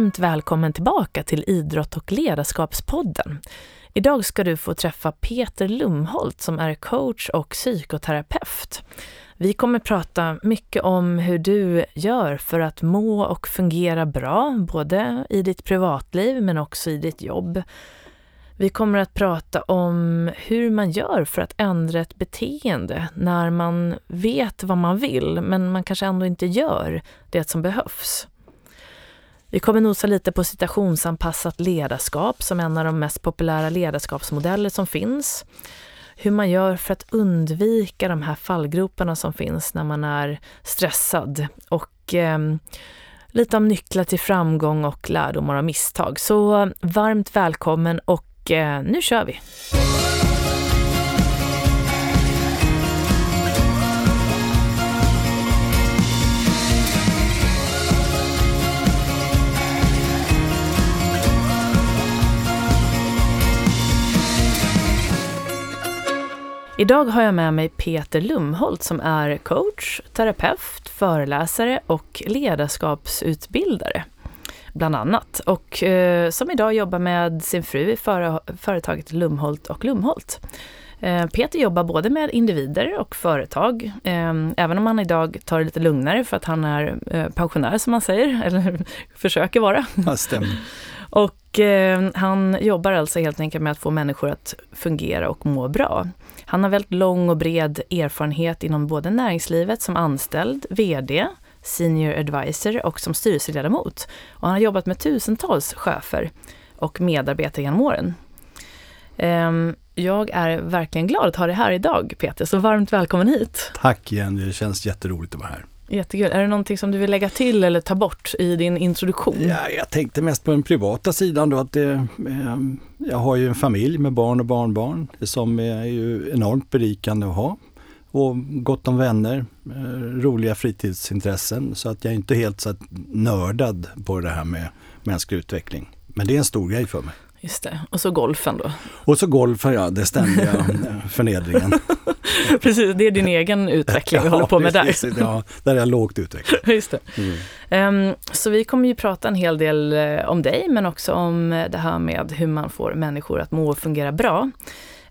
Varmt välkommen tillbaka till Idrott och ledarskapspodden. Idag ska du få träffa Peter Lumholt som är coach och psykoterapeut. Vi kommer prata mycket om hur du gör för att må och fungera bra, både i ditt privatliv men också i ditt jobb. Vi kommer att prata om hur man gör för att ändra ett beteende när man vet vad man vill men man kanske ändå inte gör det som behövs. Vi kommer nosa lite på citationsanpassat ledarskap som en av de mest populära ledarskapsmodeller som finns. Hur man gör för att undvika de här fallgroparna som finns när man är stressad och eh, lite om nycklar till framgång och lärdomar av misstag. Så varmt välkommen och eh, nu kör vi! Idag har jag med mig Peter Lumholt som är coach, terapeut, föreläsare och ledarskapsutbildare. Bland annat. Och eh, som idag jobbar med sin fru i före, företaget Lumholt och Lumholt. Eh, Peter jobbar både med individer och företag, eh, även om han idag tar det lite lugnare för att han är eh, pensionär som man säger, eller försöker vara. Ja, stämmer. Och han jobbar alltså helt enkelt med att få människor att fungera och må bra. Han har väldigt lång och bred erfarenhet inom både näringslivet som anställd, VD, senior advisor och som styrelseledamot. Och han har jobbat med tusentals chefer och medarbetare genom åren. Ehm, jag är verkligen glad att ha dig här idag Peter, så varmt välkommen hit. Tack igen, det känns jätteroligt att vara här. Jättekul. Är det någonting som du vill lägga till eller ta bort i din introduktion? Ja, jag tänkte mest på den privata sidan då att det, eh, jag har ju en familj med barn och barnbarn som är ju enormt berikande att ha. Och gott om vänner, eh, roliga fritidsintressen så att jag är inte helt så nördad på det här med mänsklig utveckling. Men det är en stor grej för mig. Just det. Och så golfen då? Och så golfen ja, det ständiga eh, förnedringen. Precis, det är din egen utveckling vi ja, håller på med precis, där. Ja, där är jag lågt utvecklad. Just det. Mm. Um, så vi kommer ju prata en hel del uh, om dig, men också om uh, det här med hur man får människor att må och fungera bra.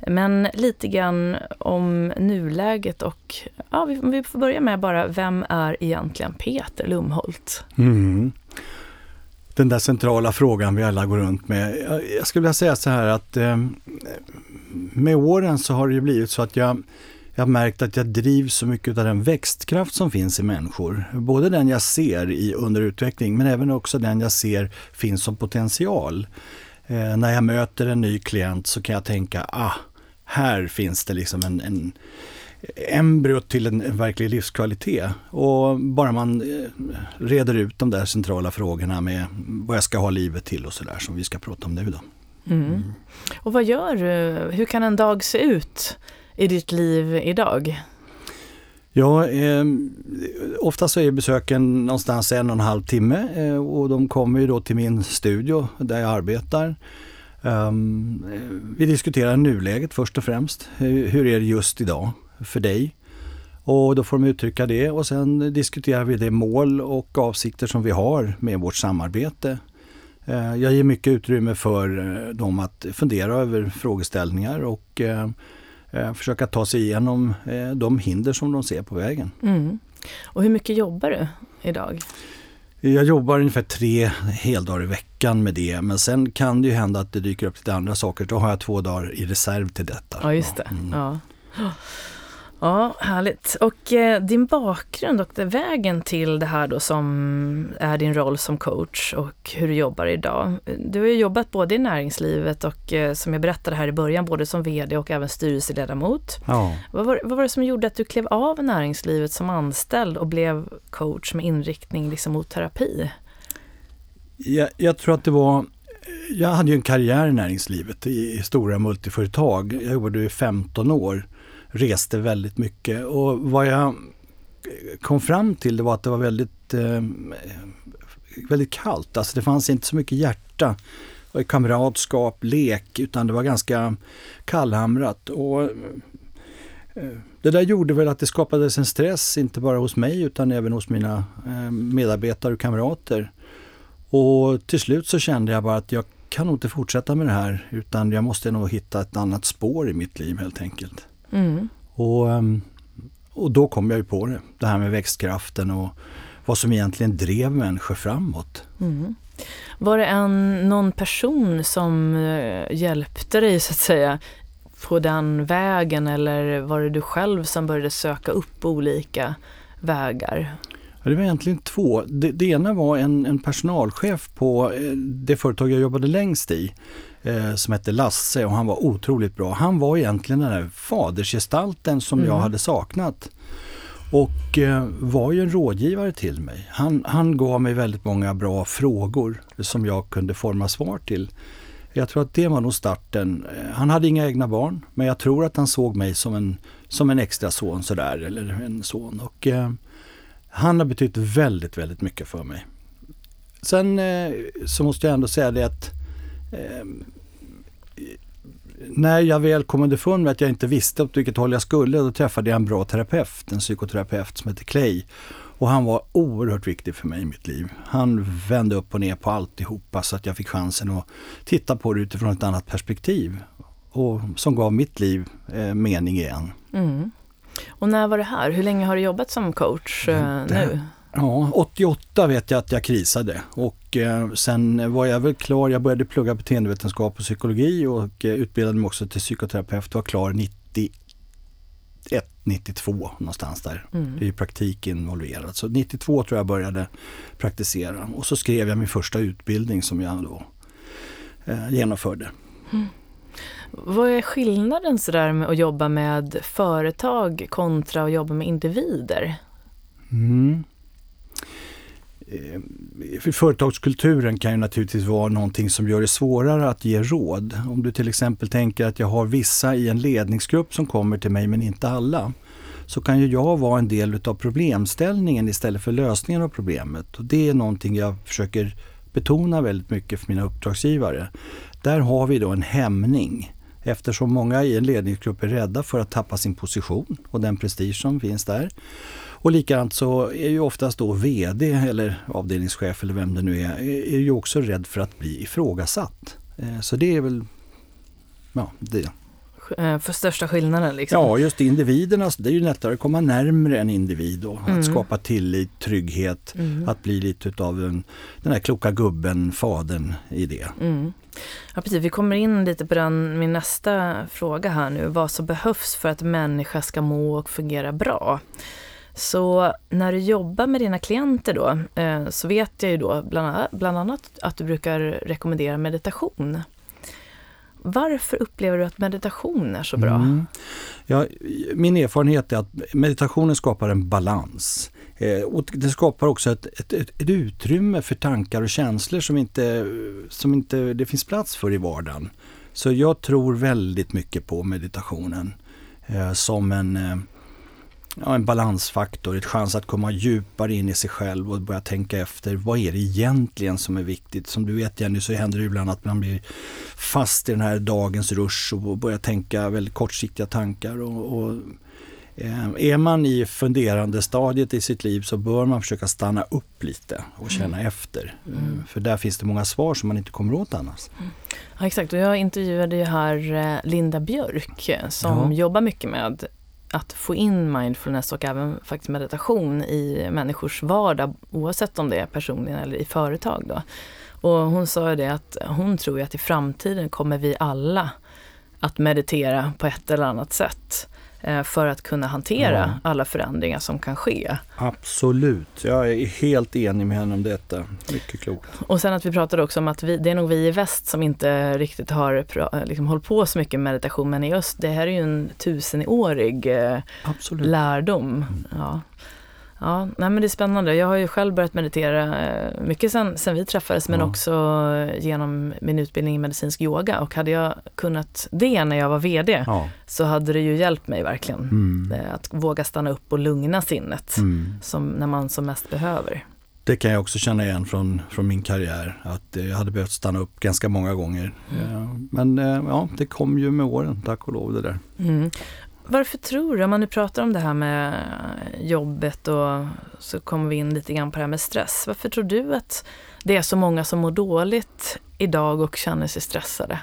Men lite grann om nuläget och ja, vi, vi får börja med bara, vem är egentligen Peter Lumholt? Mm den där centrala frågan vi alla går runt med. Jag skulle vilja säga så här att eh, med åren så har det blivit så att jag, jag har märkt att jag drivs så mycket av den växtkraft som finns i människor. Både den jag ser i underutveckling men även också den jag ser finns som potential. Eh, när jag möter en ny klient så kan jag tänka, ah, här finns det liksom en, en embryot till en verklig livskvalitet. Och bara man eh, reder ut de där centrala frågorna med vad jag ska ha livet till och sådär som vi ska prata om nu då. Mm. Mm. Och vad gör du? Hur kan en dag se ut i ditt liv idag? Ja, eh, ofta så är besöken någonstans en och en halv timme eh, och de kommer ju då till min studio där jag arbetar. Um, vi diskuterar nuläget först och främst. Hur, hur är det just idag? För dig. Och då får de uttrycka det och sen diskuterar vi det mål och avsikter som vi har med vårt samarbete. Eh, jag ger mycket utrymme för eh, dem att fundera över frågeställningar och eh, försöka ta sig igenom de hinder som de ser på vägen. Mm. Och hur mycket jobbar du idag? Jag jobbar ungefär tre heldagar i veckan med det men sen kan det ju hända att det dyker upp lite andra saker. Då har jag två dagar i reserv till detta. Ja, just det. Mm. Ja. Ja, härligt. Och eh, din bakgrund och vägen till det här då som är din roll som coach och hur du jobbar idag. Du har ju jobbat både i näringslivet och eh, som jag berättade här i början, både som VD och även styrelseledamot. Ja. Vad, var, vad var det som gjorde att du klev av näringslivet som anställd och blev coach med inriktning liksom mot terapi? Jag, jag tror att det var jag hade ju en karriär i näringslivet i, stora multiföretag. Jag jobbade i 15 år reste väldigt mycket. Och vad jag kom fram till det var att det var väldigt, eh, väldigt kallt. Alltså det fanns inte så mycket hjärta, kamratskap, lek, utan det var ganska kallhamrat. Och, eh, det där gjorde väl att det skapades en stress, inte bara hos mig utan även hos mina eh, medarbetare och kamrater. Och till slut så kände jag bara att jag kan nog inte fortsätta med det här utan jag måste nog hitta ett annat spår i mitt liv helt enkelt. Mm. Och, ehm, och då kom jag ju på det, det här med växtkraften och vad som egentligen drev människor framåt. Mm. Var det en, någon person som eh, hjälpte dig så att säga på den vägen eller var det du själv som började söka upp olika vägar? Ja, det var egentligen två. Det, det ena var en, en, personalchef på eh, det företag jag jobbade längst i eh, som hette Lasse och han var otroligt bra. Han var egentligen den där fadersgestalten som mm. jag hade saknat. Och eh, var ju en rådgivare till mig. Han, han gav mig väldigt många bra frågor som jag kunde forma svar till. Jag tror att det var nog starten. Eh, han hade inga egna barn men jag tror att han såg mig som en, som en extra son sådär, eller en son. Och, eh, han har betytt väldigt, väldigt mycket för mig. Sen eh, så måste jag ändå säga det att när jag väl kom underfund med att jag inte visste åt vilket håll jag skulle, då träffade jag en bra terapeut, en psykoterapeut som heter Clay. Och han var oerhört viktig för mig i mitt liv. Han vände upp och ner på alltihopa så att jag fick chansen att titta på det utifrån ett annat perspektiv. Och som gav mitt liv eh, mening igen. Mm. Och när var det här? Hur länge har du jobbat som coach eh, nu? Ja, 88 vet jag att jag krisade och eh, sen var jag väl klar, jag började plugga beteendevetenskap och psykologi och eh, utbildade mig också till psykoterapeut, var klar 91, 92 någonstans där. Mm. Det är ju praktik involverat. Så 92 tror jag började praktisera och så skrev jag min första utbildning som jag då eh, genomförde. Mm. Vad är skillnaden sådär med att jobba med företag kontra att jobba med individer? Mm. Eh, företagskulturen kan ju naturligtvis vara någonting som gör det svårare att ge råd. Om du till exempel tänker att jag har vissa i en ledningsgrupp som kommer till mig men inte alla. Så kan ju jag vara en del utav problemställningen istället för lösningen av problemet. Och det är någonting jag försöker betona väldigt mycket för mina uppdragsgivare. Där har vi då en hämning eftersom många i en ledningsgrupp är rädda för att tappa sin position och den prestige som finns där. Och likadant så är ju oftast då VD eller avdelningschef eller vem det nu är, är ju också rädd för att bli ifrågasatt. Eh, så det är väl ja, det. Eh, för största skillnaden? Liksom. Ja, just individerna. Det är ju lättare att komma närmre en individ och mm. att skapa tillit, trygghet, mm. att bli lite utav en, den här kloka gubben, fadern i det. Mm. Ja, precis. Vi kommer in lite på den, min nästa fråga här nu. Vad som behövs för att människa ska må och fungera bra. Så när du jobbar med dina klienter då, eh, så vet jag ju då bland, annat att du brukar rekommendera meditation. Varför upplever du att meditation är så bra? Mm. Ja, min erfarenhet är att meditationen skapar en balans. Eh, och det skapar också ett, ett, ett, ett, utrymme för tankar och känslor som inte, som inte det finns plats för i vardagen. Så jag tror väldigt mycket på meditationen eh, som en eh, ja, en balansfaktor, ett chans att komma djupare in i sig själv och börja tänka efter vad är det egentligen som är viktigt. Som du vet Jenny så händer det ibland att man blir fast i den här dagens rush och börjar tänka väldigt kortsiktiga tankar. Och, och eh, är man i funderande stadiet i sitt liv så bör man försöka stanna upp lite och känna mm. efter. Mm. För där finns det många svar som man inte kommer åt annars. Mm. Ja, exakt, och jag intervjuade ju här eh, Linda Björk som ja. jobbar mycket med att få in mindfulness och även faktiskt meditation i människors vardag oavsett om det är personligen eller i företag. Då. Och hon sa ju det att hon tror att i framtiden kommer vi alla att meditera på ett eller annat sätt. Eh, för att kunna hantera ja. alla förändringar som kan ske. Absolut, jag är helt enig med henne om detta. Mycket klokt. Och sen att vi pratade också om att vi, det är nog vi i väst som inte riktigt har liksom, hållit på så mycket med meditation, men i öst, det här är ju en tusenårig eh, lärdom. Mm. Ja. Ja, nej men det är spännande. Jag har ju själv börjat meditera eh, mycket sen, sen vi träffades men också genom min utbildning i medicinsk yoga. Och hade jag kunnat det när jag var VD ja. så hade det ju hjälpt mig verkligen. Mm. Eh, att våga stanna upp och lugna sinnet mm. som, när man som mest behöver. Det kan jag också känna igen från, från min karriär, att jag hade behövt stanna upp ganska många gånger. Mm. Men eh, ja, det kom ju med åren, tack och lov det där. Mm varför tror du, om man nu pratar om det här med jobbet och så kommer vi in lite grann på det här med stress. Varför tror du att det är så många som mår dåligt idag och känner sig stressade?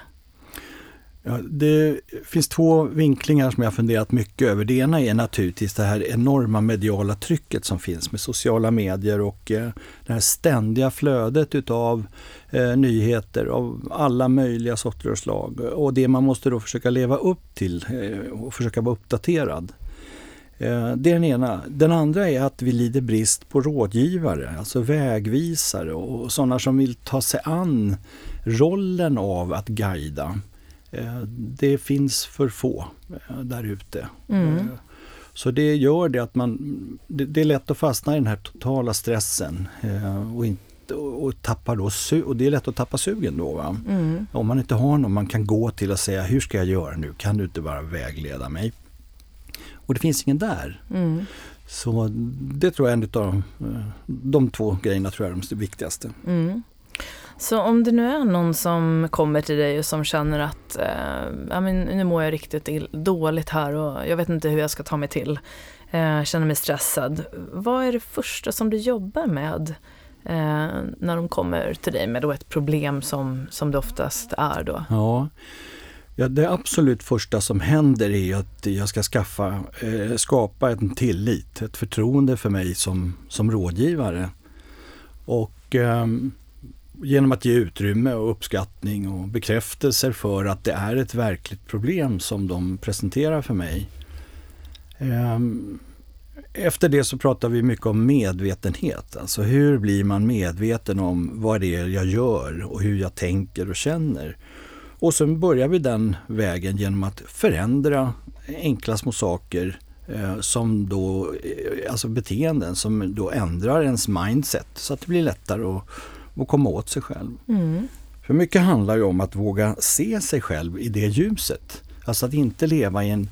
Ja, det finns två vinklingar som jag funderat mycket över. Det ena är naturligtvis det här enorma mediala trycket som finns med sociala medier och eh, det här ständiga flödet utav eh, nyheter av alla möjliga sorter och slag. Och det man måste då försöka leva upp till eh, och försöka vara uppdaterad. Eh, det är den ena. Den andra är att vi lider brist på rådgivare, alltså vägvisare och sådana som vill ta sig an rollen av att guida. Eh, det finns för få eh, där ute. Mm. Eh, så det gör det att man, det, är lätt att fastna i den här totala stressen och, inte, och, tappar då, och det är lätt att tappa sugen då. Mm. Om man inte har någon man kan gå till och säga, hur ska jag göra nu? Kan du inte bara vägleda mig? Och det finns ingen där. Mm. Så det tror jag är en av de, de två grejerna tror jag är de viktigaste. Mm. Så om det nu är någon som kommer till dig och som känner att eh, ja, men nu mår jag riktigt dåligt här och jag vet inte hur jag ska ta mig till, eh, känner mig stressad. Vad är det första som du jobbar med eh, när de kommer till dig med då ett problem som, som det oftast är då? Ja. Ja, det absolut första som händer är att jag ska skaffa, eh, skapa en tillit, ett förtroende för mig som, som rådgivare. Och eh, genom att ge utrymme och uppskattning och bekräftelser för att det är ett verkligt problem som de presenterar för mig. Ehm, efter det så pratar vi mycket om medvetenhet. Alltså hur blir man medveten om vad det är jag gör och hur jag tänker och känner. Och sen börjar vi den vägen genom att förändra enkla små saker eh, som då, eh, alltså beteenden som då ändrar ens mindset så att det blir lättare att och komma åt sig själv. Mm. För mycket handlar ju om att våga se sig själv i det ljuset. Alltså att inte leva i en,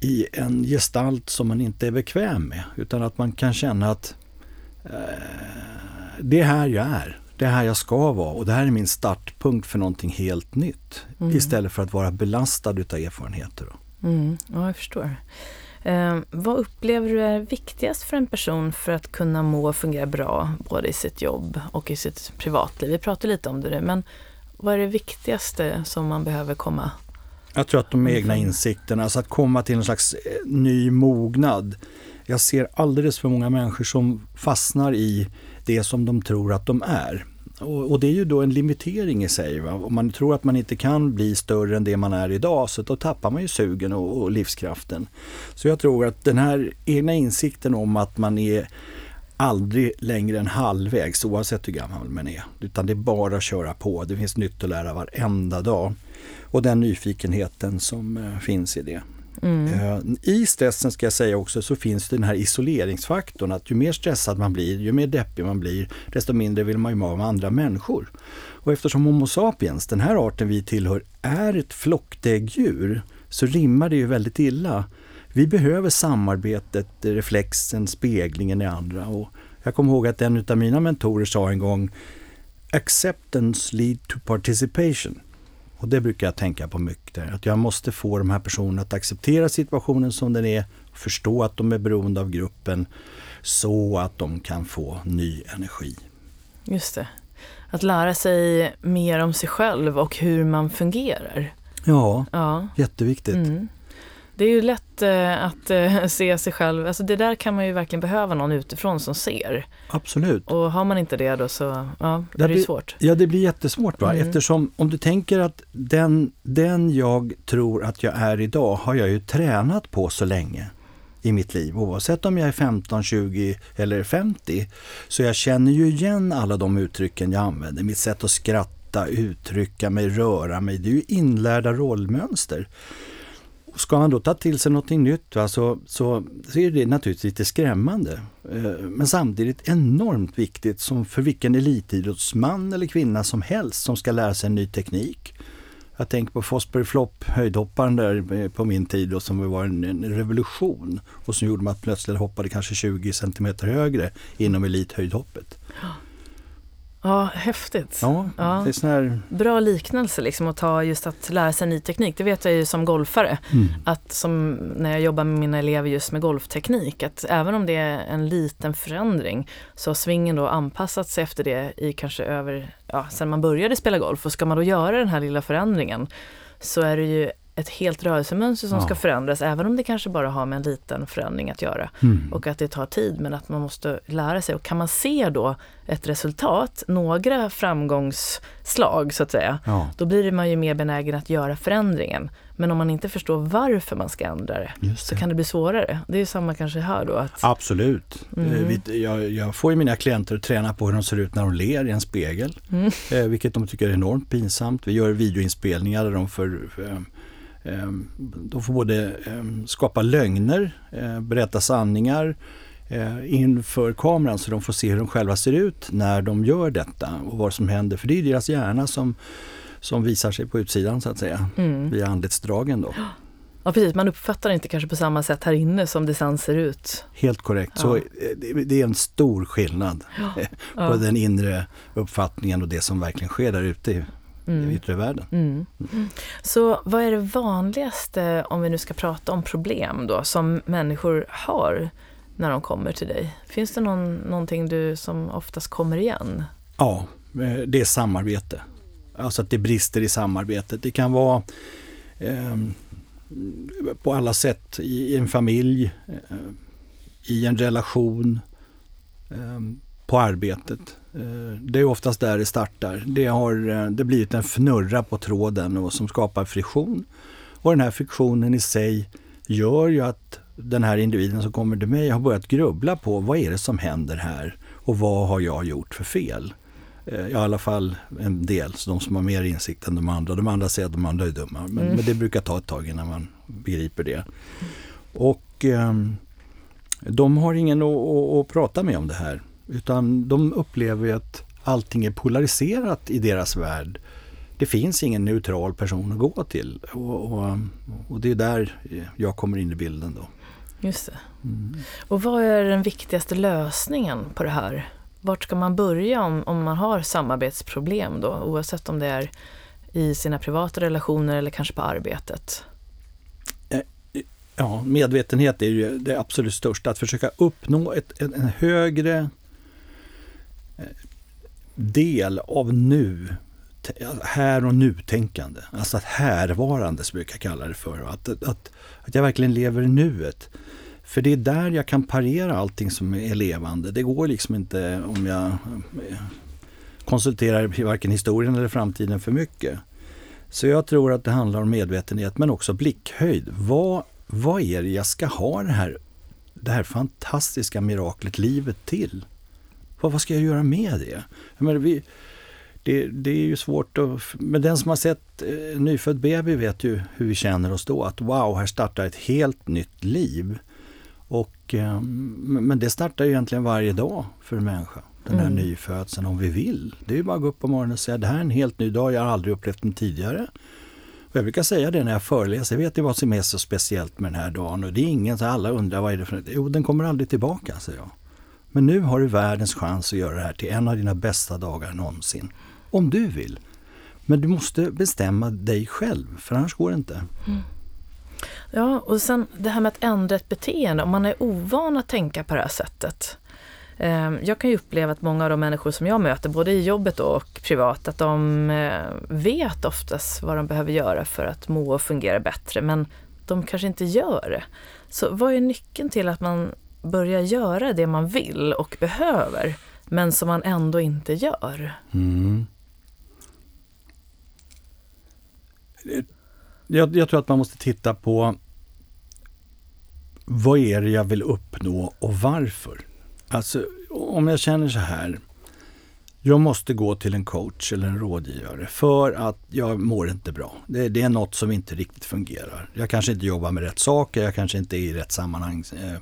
i en gestalt som man inte är bekväm med. Utan att man kan känna att eh, det är här jag är. Det är här jag ska vara och det här är min startpunkt för någonting helt nytt. Mm. Istället för att vara belastad utav erfarenheter. Mm. Ja, jag förstår. Eh, vad upplever du är viktigast för en person för att kunna må och fungera bra både i sitt jobb och i sitt privatliv? Vi pratade lite om det men vad är det viktigaste som man behöver komma jag tror att de egna insikterna, alltså att komma till en slags eh, ny mognad. Jag ser alldeles för många människor som fastnar i det som de tror att de är. Och, och, det är ju då en limitering i sig. Va? Om man tror att man inte kan bli större än det man är idag så då tappar man ju sugen och, och livskraften. Så jag tror att den här egna insikten om att man är aldrig längre än halvvägs oavsett hur gammal man är. Utan det är bara att köra på. Det finns nytt att lära varenda dag. Och den nyfikenheten som eh, finns i det. Mm. Eh, I stressen ska jag säga också så finns den här isoleringsfaktorn att ju mer stressad man blir, ju mer deppig man blir, desto mindre vill man ju vara med andra människor. Och eftersom Homo sapiens, den här arten vi tillhör, är ett flockdäggdjur så rimmar det ju väldigt illa. Vi behöver samarbetet, reflexen, speglingen i andra. Och jag kommer ihåg att en av mina mentorer sa en gång Acceptance lead to participation. Och det brukar jag tänka på mycket. Att jag måste få de här personerna att acceptera situationen som den är, förstå att de är beroende av gruppen så att de kan få ny energi. Just det. Att lära sig mer om sig själv och hur man fungerar. Ja, ja. jätteviktigt. Mm. Det är ju lätt eh, att eh, se sig själv, alltså det där kan man ju verkligen behöva någon utifrån som ser. Absolut. Och har man inte det då så ja, det är det svårt. Ja, det blir jättesvårt va? Mm. eftersom om du tänker att den, den jag tror att jag är idag har jag ju tränat på så länge i mitt liv. Oavsett om jag är 15, 20 eller 50. Så jag känner ju igen alla de uttrycken jag använder. Mitt sätt att skratta, uttrycka mig, röra mig. Det är ju inlärda rollmönster. Ska man då ta till sig någonting nytt va, så, så, så är det naturligtvis lite skrämmande. Eh, men samtidigt enormt viktigt som för vilken elitidrottsman eller kvinna som helst som ska lära sig en ny teknik. Jag tänker på Fosbury Flop, höjdhopparen där eh, på min tid och som var en, en revolution och som gjorde att plötsligt hoppade kanske 20 cm högre inom elithöjdhoppet. Ja, häftigt. Ja, Ja. det är sån här... Bra liknelse liksom att ta just att lära sig ny teknik. Det vet jag ju som golfare. Mm. Att som när jag jobbar med mina elever just med golfteknik, att även om det är en liten förändring så har svingen då anpassat sig efter det i kanske över, ja, sen man började spela golf. Och ska man då göra den här lilla förändringen så är det ju ett helt rörelsemönster som Ja. ska förändras, även om det kanske bara har med en liten förändring att göra. Mm. Och att det tar tid, men att man måste lära sig. Och kan man se då ett resultat, några framgångsslag så att säga, Ja, då blir man ju mer benägen att göra förändringen. Men om man inte förstår varför man ska ändra det, just så det. kan det bli svårare. Det är ju samma kanske här då. Att, Absolut. Mm. Eh, Jag, jag får ju mina klienter att träna på hur de ser ut när de ler i en spegel. Mm. Eh, vilket de tycker är enormt pinsamt. Vi gör videoinspelningar där de får, eh, eh, de får både eh, skapa lögner, eh, berätta sanningar eh, inför kameran så de får se hur de själva ser ut när de gör detta och vad som händer. För det är deras hjärna som, som visar sig på utsidan så att säga, mm. via anletsdragen då. Ja precis, man uppfattar inte kanske på samma sätt här inne som det sen ser ut. Helt korrekt. Ja. Så eh, det, det är en stor skillnad på Ja. den inre uppfattningen och det som verkligen sker där ute i, i Mm. yttre världen. Mm. Så vad är det vanligaste, om vi nu ska prata om problem då, som människor har när de kommer till dig? Finns det någon, någonting du som oftast kommer igen? Ja, eh, det är samarbete. Alltså att det brister i samarbetet. Det kan vara ehm, på alla sätt i, en familj, eh, i en relation, ehm, på arbetet. Eh, det är oftast där det startar. Det har eh, det blivit en fnurra på tråden och som skapar friktion. Och den här friktionen i sig gör ju att den här individen som kommer till mig har börjat grubbla på vad är det som händer här och vad har jag gjort för fel? Eh, I alla fall en del, så de som har mer insikt än de andra. De andra säger att de andra är dumma. Men, Mm. men det brukar ta ett tag innan man begriper det. Och ehm, de har ingen att prata med om det här. Utan de upplever ju att allting är polariserat i deras värld. Det finns ingen neutral person att gå till. Och, och, och det är där jag kommer in i bilden då. Just det. Mm. Och vad är den viktigaste lösningen på det här? Vart ska man börja om, om man har samarbetsproblem då, oavsett om det är i sina privata relationer eller kanske på arbetet? Ja, medvetenhet är ju det absolut största. Att försöka uppnå ett, en, högre eh, del av nu, här och nu-tänkande. Alltså att härvarande, som jag brukar kalla det för. Att, att, att jag verkligen lever i nuet. För det är där jag kan parera allting som är levande. Det går liksom inte om jag eh, konsulterar varken historien eller framtiden för mycket. Så jag tror att det handlar om medvetenhet men också blickhöjd. Vad, vad är det jag ska ha det här, det här fantastiska miraklet livet till? Vad, vad ska jag göra med det? Jag menar, vi, det, det är ju svårt att... Men den som har sett eh, nyfödd baby vet ju hur vi känner oss då. Att wow, här startar ett helt nytt liv. Och, eh, men det startar ju egentligen varje dag för en människa. Den här Mm. nyfödseln om vi vill. Det är ju bara att gå upp på morgonen och säga det här är en helt ny dag, jag har aldrig upplevt den tidigare. Och jag brukar säga det när jag föreläser, vet ni vad som är så speciellt med den här dagen? Och det är ingen, så alla undrar vad är det för Jo, den kommer aldrig tillbaka, säger jag. Men nu har du världens chans att göra det här till en av dina bästa dagar någonsin. Om du vill. Men du måste bestämma dig själv, för annars går det inte. Mm. Ja, och sen det här med att ändra ett beteende, om man är ovan att tänka på det här sättet. Ehm, jag kan ju uppleva att många av de människor som jag möter, både i jobbet och privat, att de eh, vet oftast vad de behöver göra för att må och fungera bättre, men de kanske inte gör det. Så vad är nyckeln till att man börja göra det man vill och behöver, men som man ändå inte gör? Mm. Jag, jag tror att man måste titta på vad är det jag vill uppnå och varför. Alltså om jag känner så här. Jag måste gå till en coach eller en rådgivare för att jag mår inte bra. Det, det är något som inte riktigt fungerar. Jag kanske inte jobbar med rätt saker, jag kanske inte är i rätt sammanhang eh,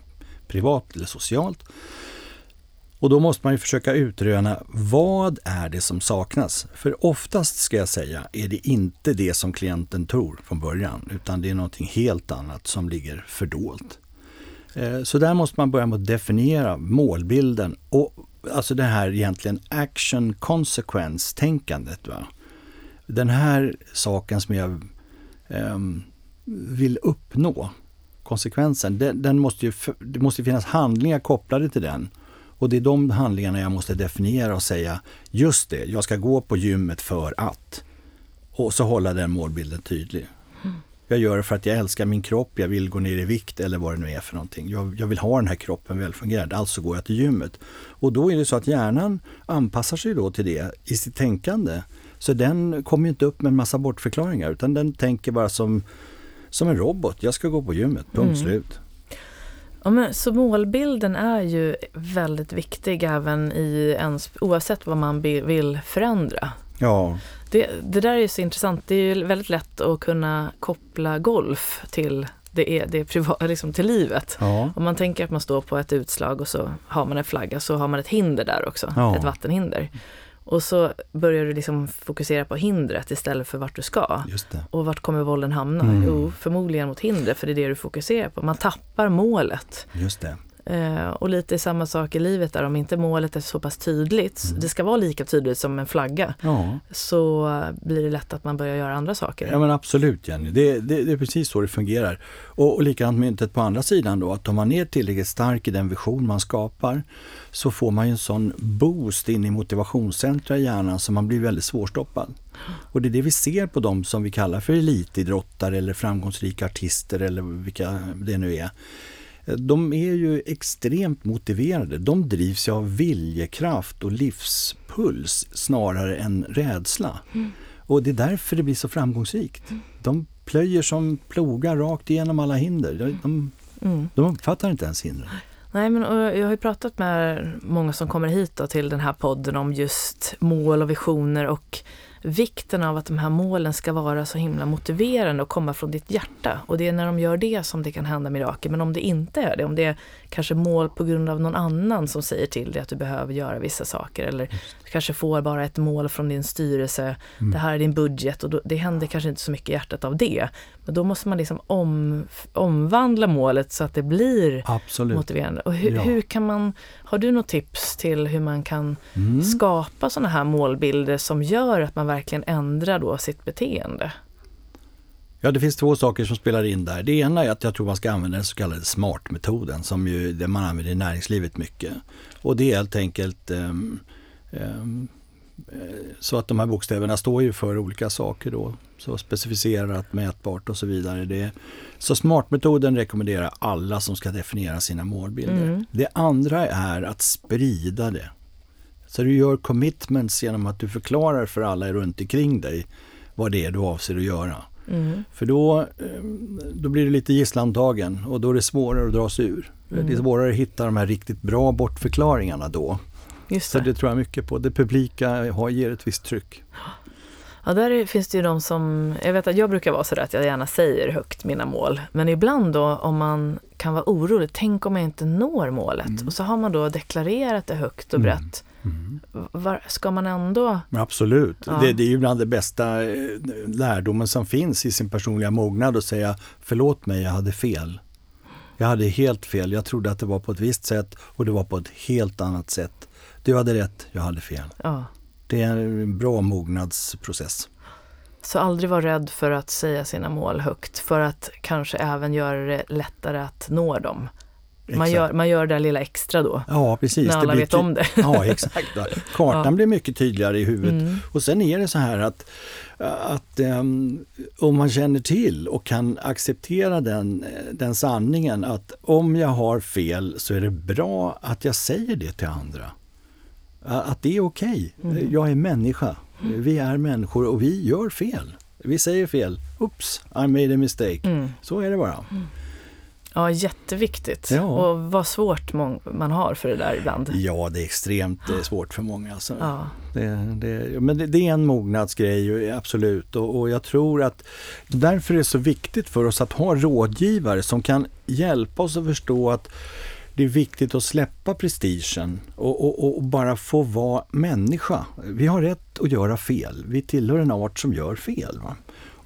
privat eller socialt. Och då måste man ju försöka utröna vad är det som saknas? För oftast ska jag säga är det inte det som klienten tror från början utan det är någonting helt annat som ligger fördolt. Eh, så där måste man börja med att definiera målbilden och alltså det här egentligen action consequence-tänkandet. Va? Den här saken som jag eh, vill uppnå, konsekvensen, den, den måste ju, det måste finnas handlingar kopplade till den. Och det är de handlingarna jag måste definiera och säga, just det, jag ska gå på gymmet för att. Och så hålla den målbilden tydlig. Mm. Jag gör det för att jag älskar min kropp, jag vill gå ner i vikt eller vad det nu är för någonting. Jag, jag vill ha den här kroppen välfungerande, alltså går jag till gymmet. Och då är det så att hjärnan anpassar sig då till det i sitt tänkande. Så den kommer inte upp med en massa bortförklaringar utan den tänker bara som, som en robot. Jag ska gå på gymmet, punkt mm. slut. Ja, men, så målbilden är ju väldigt viktig även i ens, oavsett vad man vill förändra. Ja. Det, det där är ju så intressant. Det är ju väldigt lätt att kunna koppla golf till det är, det är privat, liksom till livet. Ja. Om man tänker att man står på ett utslag och så har man en flagga så har man ett hinder där också, ja. ett vattenhinder. Och så börjar du liksom fokusera på hindret istället för vart du ska. Och vart kommer bollen hamna? Mm. Jo, förmodligen mot hindret, för det är det du fokuserar på. Man tappar målet. Just det. Eh, och lite samma sak i livet där, om inte målet är så pass tydligt, mm. det ska vara lika tydligt som en flagga, ja. så blir det lätt att man börjar göra andra saker. Ja men absolut Jenny, det, det, det är precis så det fungerar. Och, och likadant myntet på andra sidan då, att om man är tillräckligt stark i den vision man skapar, så får man ju en sån boost in i motivationscentra i hjärnan så man blir väldigt svårstoppad. Och det är det vi ser på dem som vi kallar för elitidrottare eller framgångsrika artister eller vilka det nu är de är ju extremt motiverade. De drivs av viljekraft och livspuls snarare än rädsla. Mm. Och det är därför det blir så framgångsrikt. Mm. De plöjer som plogar rakt igenom alla hinder. De, de, mm. de uppfattar inte ens hindren. Nej, men jag har ju pratat med många som kommer hit till den här podden om just mål och visioner och vikten av att de här målen ska vara så himla motiverande och komma från ditt hjärta. Och det är när de gör det som det kan hända mirakel. Men om det inte är det, om det är kanske mål på grund av någon annan som säger till dig att du behöver göra vissa saker eller du kanske får bara ett mål från din styrelse, mm. det här är din budget och då, det händer kanske inte så mycket i hjärtat av det. Men då måste man liksom om, omvandla målet så att det blir Absolut. motiverande. Och hur, ja. hur, kan man, har du något tips till hur man kan mm. skapa sådana här målbilder som gör att man verkligen ändrar då sitt beteende? Ja, det finns två saker som spelar in där. Det ena är att jag tror man ska använda den så kallade SMART-metoden som ju det man använder i näringslivet mycket. Och det är helt enkelt um, um, så att de här bokstäverna står ju för olika saker då. Så specificerat, mätbart och så vidare. Det, så SMART-metoden rekommenderar alla som ska definiera sina målbilder. Mm. Det andra är att sprida det. Så du gör commitments genom att du förklarar för alla runt omkring dig vad det är du avser att göra. Mm. För då, eh, då blir det lite gisslantagen och då är det svårare att dra sig ur. Mm. Det är svårare att hitta de här riktigt bra bortförklaringarna då. Just det. Så det tror jag mycket på. Det publika har, ger ett visst tryck. Ja, där finns det ju de som, jag vet att jag brukar vara sådär att jag gärna säger högt mina mål. Men ibland då om man kan vara orolig, tänk om jag inte når målet. Mm. Och så har man då deklarerat det högt och mm. brett. Mm. Var, ska man ändå... Absolut. Ja. Det, det, är ju bland det bästa eh, lärdomen som finns i sin personliga mognad att säga förlåt mig, jag hade fel. Jag hade helt fel. Jag trodde att det var på ett visst sätt och det var på ett helt annat sätt. Du hade rätt, jag hade fel. Ja. Det är en bra mognadsprocess. Så aldrig vara rädd för att säga sina mål högt för att kanske även göra det lättare att nå dem. Man gör, man gör det lilla extra då. Ja, precis. När alla vet om det. Ja, exakt. Kartan ja. blir mycket tydligare i huvudet. Mm. Och sen är det så här att, att um, om man känner till och kan acceptera den, den sanningen att om jag har fel så är det bra att jag säger det till andra. Att det är okej. Okay. Mm. Jag är människa. Vi är människor och vi gör fel. Vi säger fel. Oops, I made a mistake. Mm. Så är det bara. Mm. Ja, jätteviktigt. Ja. Och vad svårt man har för det där ibland. Ja, det är extremt svårt för många. Alltså. Ja. Det, det, men det, det, är en mognadsgrej, absolut. Och, och, jag tror att därför är det så viktigt för oss att ha rådgivare som kan hjälpa oss att förstå att det är viktigt att släppa prestigen och, och, och, bara få vara människa. Vi har rätt att göra fel. Vi tillhör en art som gör fel. Va?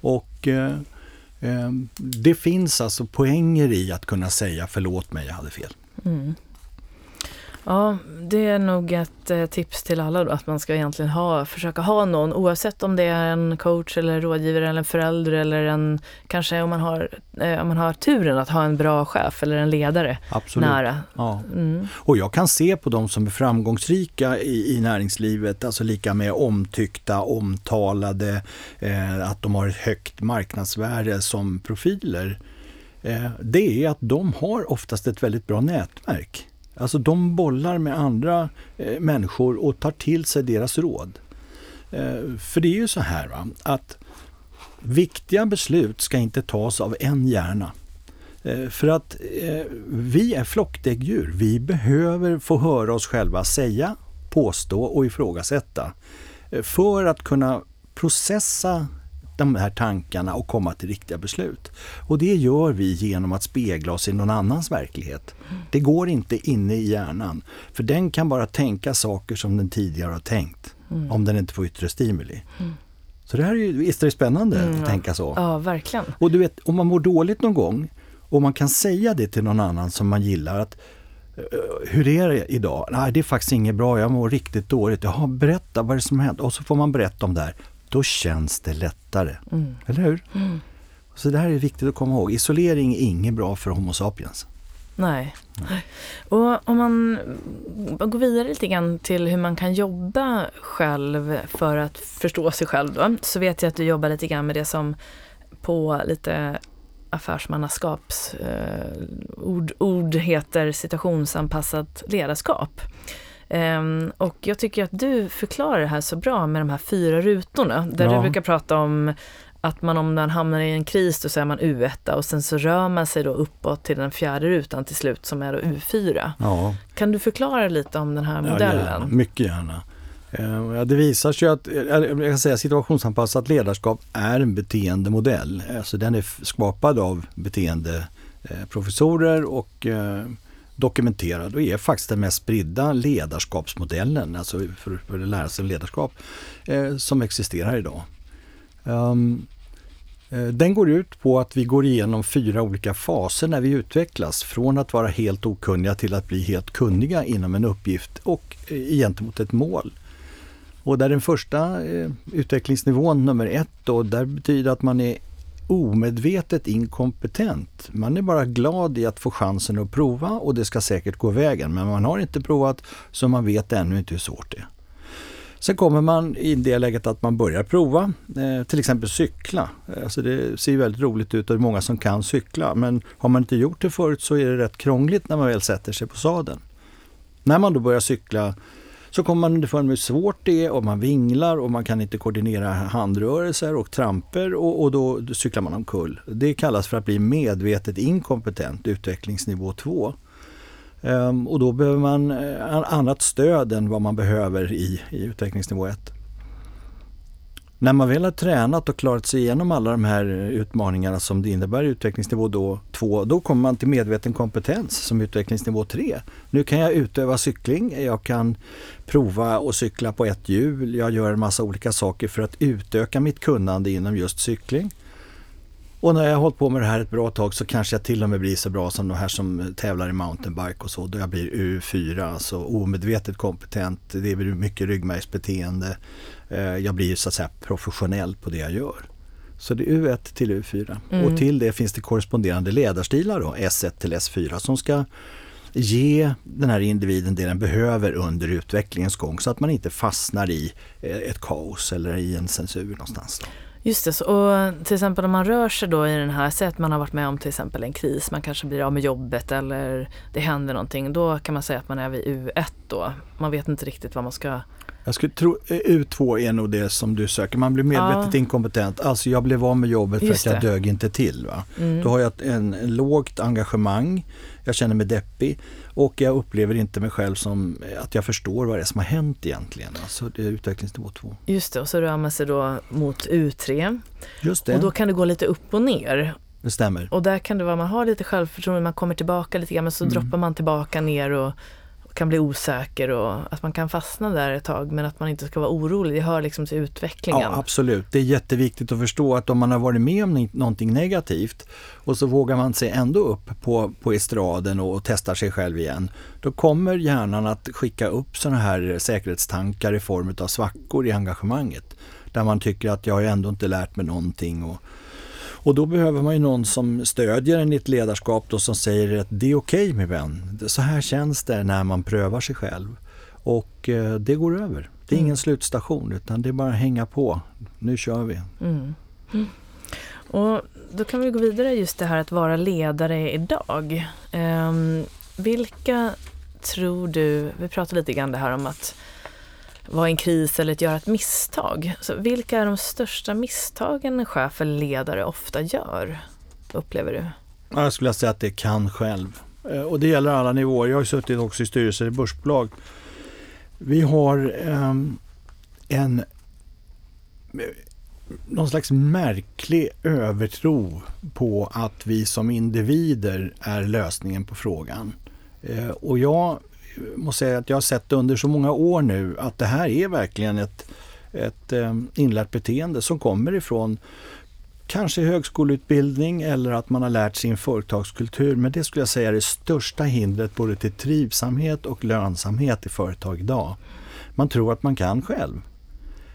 Och eh, eh, det finns alltså poänger i att kunna säga förlåt mig, jag hade fel. Mm. Ja, det är nog ett eh, tips till alla då, att man ska egentligen ha, försöka ha någon, oavsett om det är en coach eller rådgivare eller en förälder eller en, kanske om man har, eh, om man har turen att ha en bra chef eller en ledare Absolut. nära. Ja. Mm. Och jag kan se på de som är framgångsrika i, i näringslivet, alltså lika med omtyckta, omtalade, eh, att de har ett högt marknadsvärde som profiler. Eh, det är att de har oftast ett väldigt bra nätverk. Alltså de bollar med andra eh, människor och tar till sig deras råd. Eh, för det är ju så här va, att viktiga beslut ska inte tas av en hjärna. Eh, för att eh, vi är flockdäggdjur. Vi behöver få höra oss själva säga, påstå och ifrågasätta. Eh, för att kunna processa de här tankarna och komma till riktiga beslut. Och det gör vi genom att spegla oss i någon annans verklighet. Det går inte inne i hjärnan. För den kan bara tänka saker som den tidigare har tänkt. Mm. Om den inte får yttre stimuli. Så det här är ju, visst är det spännande Mm, att tänka så? Ja, verkligen. Och du vet, om man mår dåligt någon gång och man kan säga det till någon annan som man gillar att "Eh, hur är det idag? Nej, det är faktiskt inget bra, jag mår riktigt dåligt. Jaha, berätta vad är det som hänt? Och så får man berätta om det här. Då känns det lättare. Mm. Eller hur? Mm. Så det här är viktigt att komma ihåg. Isolering är inget bra för Homo sapiens. Nej. Och om man går vidare lite grann till hur man kan jobba själv för att förstå sig själv då, så vet jag att du jobbar lite grann med det som på lite affärsmannaskaps eh, ord, ord heter situationsanpassat ledarskap. Ehm, och jag tycker att du förklarar det här så bra med de här fyra rutorna, där Ja. du brukar prata om att man om man hamnar i en kris då så är man U1 och sen så rör man sig då uppåt till den fjärde rutan till slut som är då U4. Ja, Kan du förklara lite om den här Ja, modellen? gärna. Mycket gärna. Eh, ja, Det visar sig att eh, jag kan säga, situationsanpassat ledarskap är en beteendemodell. Alltså den är skapad av beteendeprofessorer och eh, dokumenterad och är faktiskt den mest spridda ledarskapsmodellen, alltså för, för att lära sig ledarskap, eh, som existerar idag. Um, eh, den går ut på att vi går igenom fyra olika faser när vi utvecklas. Från att vara helt okunniga till att bli helt kunniga inom en uppgift och eh, gentemot ett mål. Och där den första eh, utvecklingsnivån, nummer ett, då, där betyder att man är omedvetet inkompetent. Man är bara glad i att få chansen att prova och det ska säkert gå vägen. Men man har inte provat så man vet ännu inte hur svårt det är. Sen kommer man i det läget att man börjar prova, eh, till exempel cykla. Alltså det ser väldigt roligt ut och det är många som kan cykla men har man inte gjort det förut så är det rätt krångligt när man väl sätter sig på sadeln. När man då börjar cykla så kommer man underfund med hur svårt det är och man vinglar och man kan inte koordinera handrörelser och tramper och, och då, då cyklar man omkull. Det kallas för att bli medvetet inkompetent, utvecklingsnivå 2. Ehm, och då behöver man eh, annat stöd än vad man behöver i, i utvecklingsnivå 1. När man väl har tränat och klarat sig igenom alla de här eh, utmaningarna som det innebär i utvecklingsnivå då, 2, då kommer man till medveten kompetens som utvecklingsnivå 3. Nu kan jag utöva cykling, jag kan prova att cykla på ett hjul, jag gör en massa olika saker för att utöka mitt kunnande inom just cykling. Och när jag har hållit på med det här ett bra tag så kanske jag till och med blir så bra som de här som tävlar i mountainbike och så. Då jag blir U4, alltså omedvetet kompetent. Det blir mycket ryggmärgsbeteende. Eh, Jag blir så att säga professionell på det jag gör. Så det är U1 till U4. Mm. Och till det finns det korresponderande ledarstilar då, S1 till S4 som ska ge den här individen det den behöver under utvecklingens gång så att man inte fastnar i eh, ett kaos eller i en censur någonstans. Då. Just det, och till exempel om man rör sig då i den här, säg att man har varit med om till exempel en kris, man kanske blir av med jobbet eller det händer någonting, då kan man säga att man är vid U1 då. Man vet inte riktigt vad man ska... Jag skulle tro eh, U2 är nog det som du söker. Man blir medvetet Ja. inkompetent. Alltså jag blev av med jobbet för att jag det. dög inte till. Va? Mm. Då har jag ett- en, en lågt engagemang. Jag känner mig deppig och jag upplever inte mig själv som eh, att jag förstår vad det är som har hänt egentligen. Alltså det är utvecklingsnivå 2. Just det, och så rör man sig då mot U3 Just det, och då kan det gå lite upp och ner. det stämmer. Och där kan det vara, man har lite självförtroende, man kommer tillbaka lite grann men så Mm. droppar man tillbaka ner och, kan bli osäker och att man kan fastna där ett tag men att man inte ska vara orolig. Det hör liksom till utvecklingen. Ja, absolut. Det är jätteviktigt att förstå att om man har varit med om någonting negativt och så vågar man sig ändå upp på, på estraden och testar sig själv igen. Då kommer hjärnan att skicka upp sådana här säkerhetstankar i form av svackor i engagemanget. Där man tycker att jag har ändå inte lärt mig någonting. Och, och då behöver man ju någon som stödjer en i ett ledarskap då som säger att det är okej okay, min vän. Så här känns det när man prövar sig själv. Och eh, det går över. Det är ingen mm. slutstation utan det är bara att hänga på. Nu kör vi. Mm. Mm. Och då kan vi gå vidare just det här att vara ledare idag. Um, vilka tror du, vi pratade lite grann det här om att vara i en kris eller att göra ett misstag. Så vilka är de största misstagen en chef eller ledare ofta gör, upplever du? Jag skulle säga att det kan själv. Eh, och det gäller alla nivåer. Jag har suttit också i styrelser i börsbolag. Vi har ehm, en någon slags märklig övertro på att vi som individer är lösningen på frågan. Eh, och jag måste säga att jag har sett under så många år nu att det här är verkligen ett, ett eh, inlärt beteende som kommer ifrån kanske högskoleutbildning eller att man har lärt sig en företagskultur. Men det skulle jag säga är det största hindret både till trivsamhet och lönsamhet i företag idag. Man tror att man kan själv.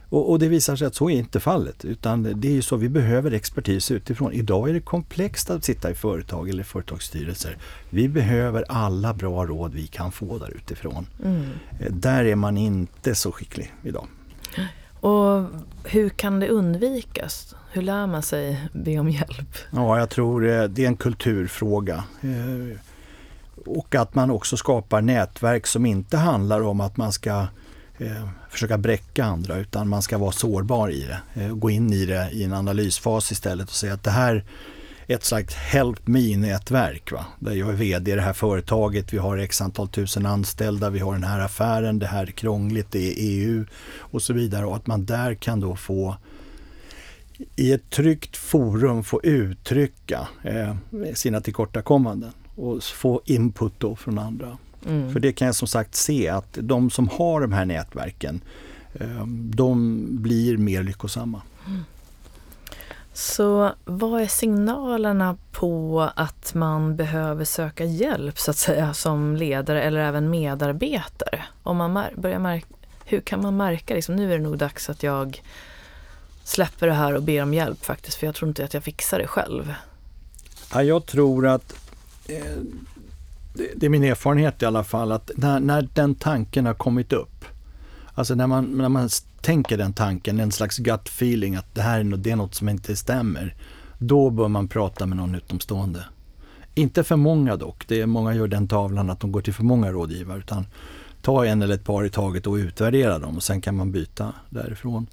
Och, och, det visar sig att så är inte fallet. Utan det är ju så, vi behöver expertis utifrån. Idag är det komplext att sitta i företag eller företagsstyrelser. Vi behöver alla bra råd vi kan få där utifrån. Mm. Eh, där är man inte så skicklig idag. Och hur kan det undvikas? Hur lär man sig be om hjälp? Ja, jag tror eh, det är en kulturfråga. Eh, och att man också skapar nätverk som inte handlar om att man ska eh, försöka bräcka andra utan man ska vara sårbar i det. Eh, gå in i det i en analysfas istället och säga att det här är ett slags help me-nätverk. Där jag är VD i det här företaget, vi har x antal tusen anställda, vi har den här affären, det här är krångligt, det är EU och så vidare. Och att man där kan då få i ett tryggt forum få uttrycka eh, sina tillkortakommanden och få input då från andra. Mm. För det kan jag som sagt se att de som har de här nätverken, eh, de blir mer lyckosamma. Mm. Så vad är signalerna på att man behöver söka hjälp så att säga som ledare eller även medarbetare? Om man börjar märka, hur kan man märka liksom, nu är det nog dags att jag släpper det här och ber om hjälp faktiskt för jag tror inte att jag fixar det själv. Ja, jag tror att eh, det är min erfarenhet i alla fall, att när, när den tanken har kommit upp, alltså när man, när man tänker den tanken, en slags gut feeling att det här är något, det är något som inte stämmer, då bör man prata med någon utomstående. Inte för många dock, det är många gör den tavlan att de går till för många rådgivare, utan ta en eller ett par i taget och utvärdera dem och sen kan man byta därifrån.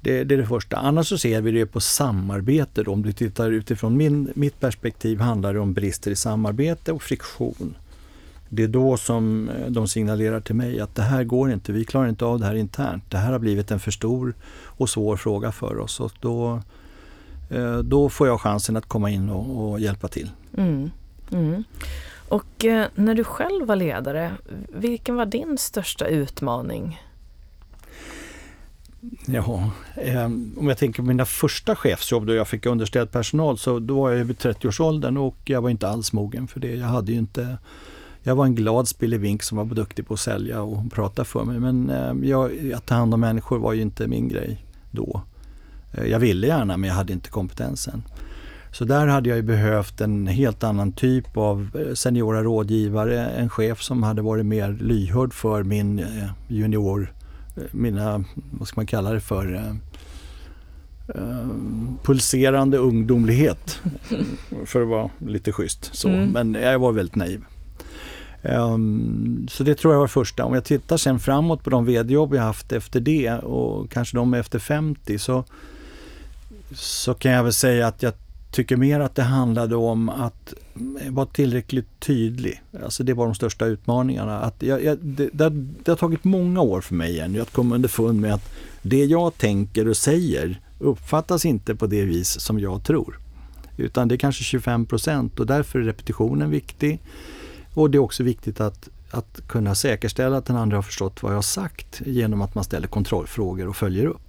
Det, det, är det första. Annars så ser vi det på samarbete. då. Om du tittar utifrån min, mitt perspektiv handlar det om brister i samarbete och friktion. Det är då som eh, de signalerar till mig att det här går inte, vi klarar inte av det här internt. Det här har blivit en för stor och svår fråga för oss. Och då, eh, då får jag chansen att komma in och, och hjälpa till. Mm. Mm. Och eh, när du själv var ledare, vilken var din största utmaning? Ja, eh, om jag tänker på mina första chefsjobb då jag fick underställd personal så då var jag över 30-årsåldern och jag var inte alls mogen för det. Jag hade ju inte jag var en glad spillevink som var duktig på att sälja och prata för mig men eh, jag, att ta hand om människor var ju inte min grej då. Eh, jag ville gärna men jag hade inte kompetensen. Så där hade jag ju behövt en helt annan typ av eh, seniora rådgivare, en chef som hade varit mer lyhörd för min eh, junior mina, vad ska man kalla det för, eh, pulserande ungdomlighet. för att vara lite schysst. Så. Mm. Men jag var väldigt naiv. Um, så det tror jag var första. Om jag tittar sen framåt på de vd-jobb jag haft efter det och kanske de efter 50 så, så kan jag väl säga att jag tycker mer att det handlade om att vara tillräckligt tydlig. Alltså det var de största utmaningarna. Att jag, jag, det, det, det, har tagit många år för mig igen att komma underfund med att det jag tänker och säger uppfattas inte på det vis som jag tror. Utan det är kanske 25 procent och därför är repetitionen viktig. Och det är också viktigt att att kunna säkerställa att den andra har förstått vad jag har sagt genom att man ställer kontrollfrågor och följer upp.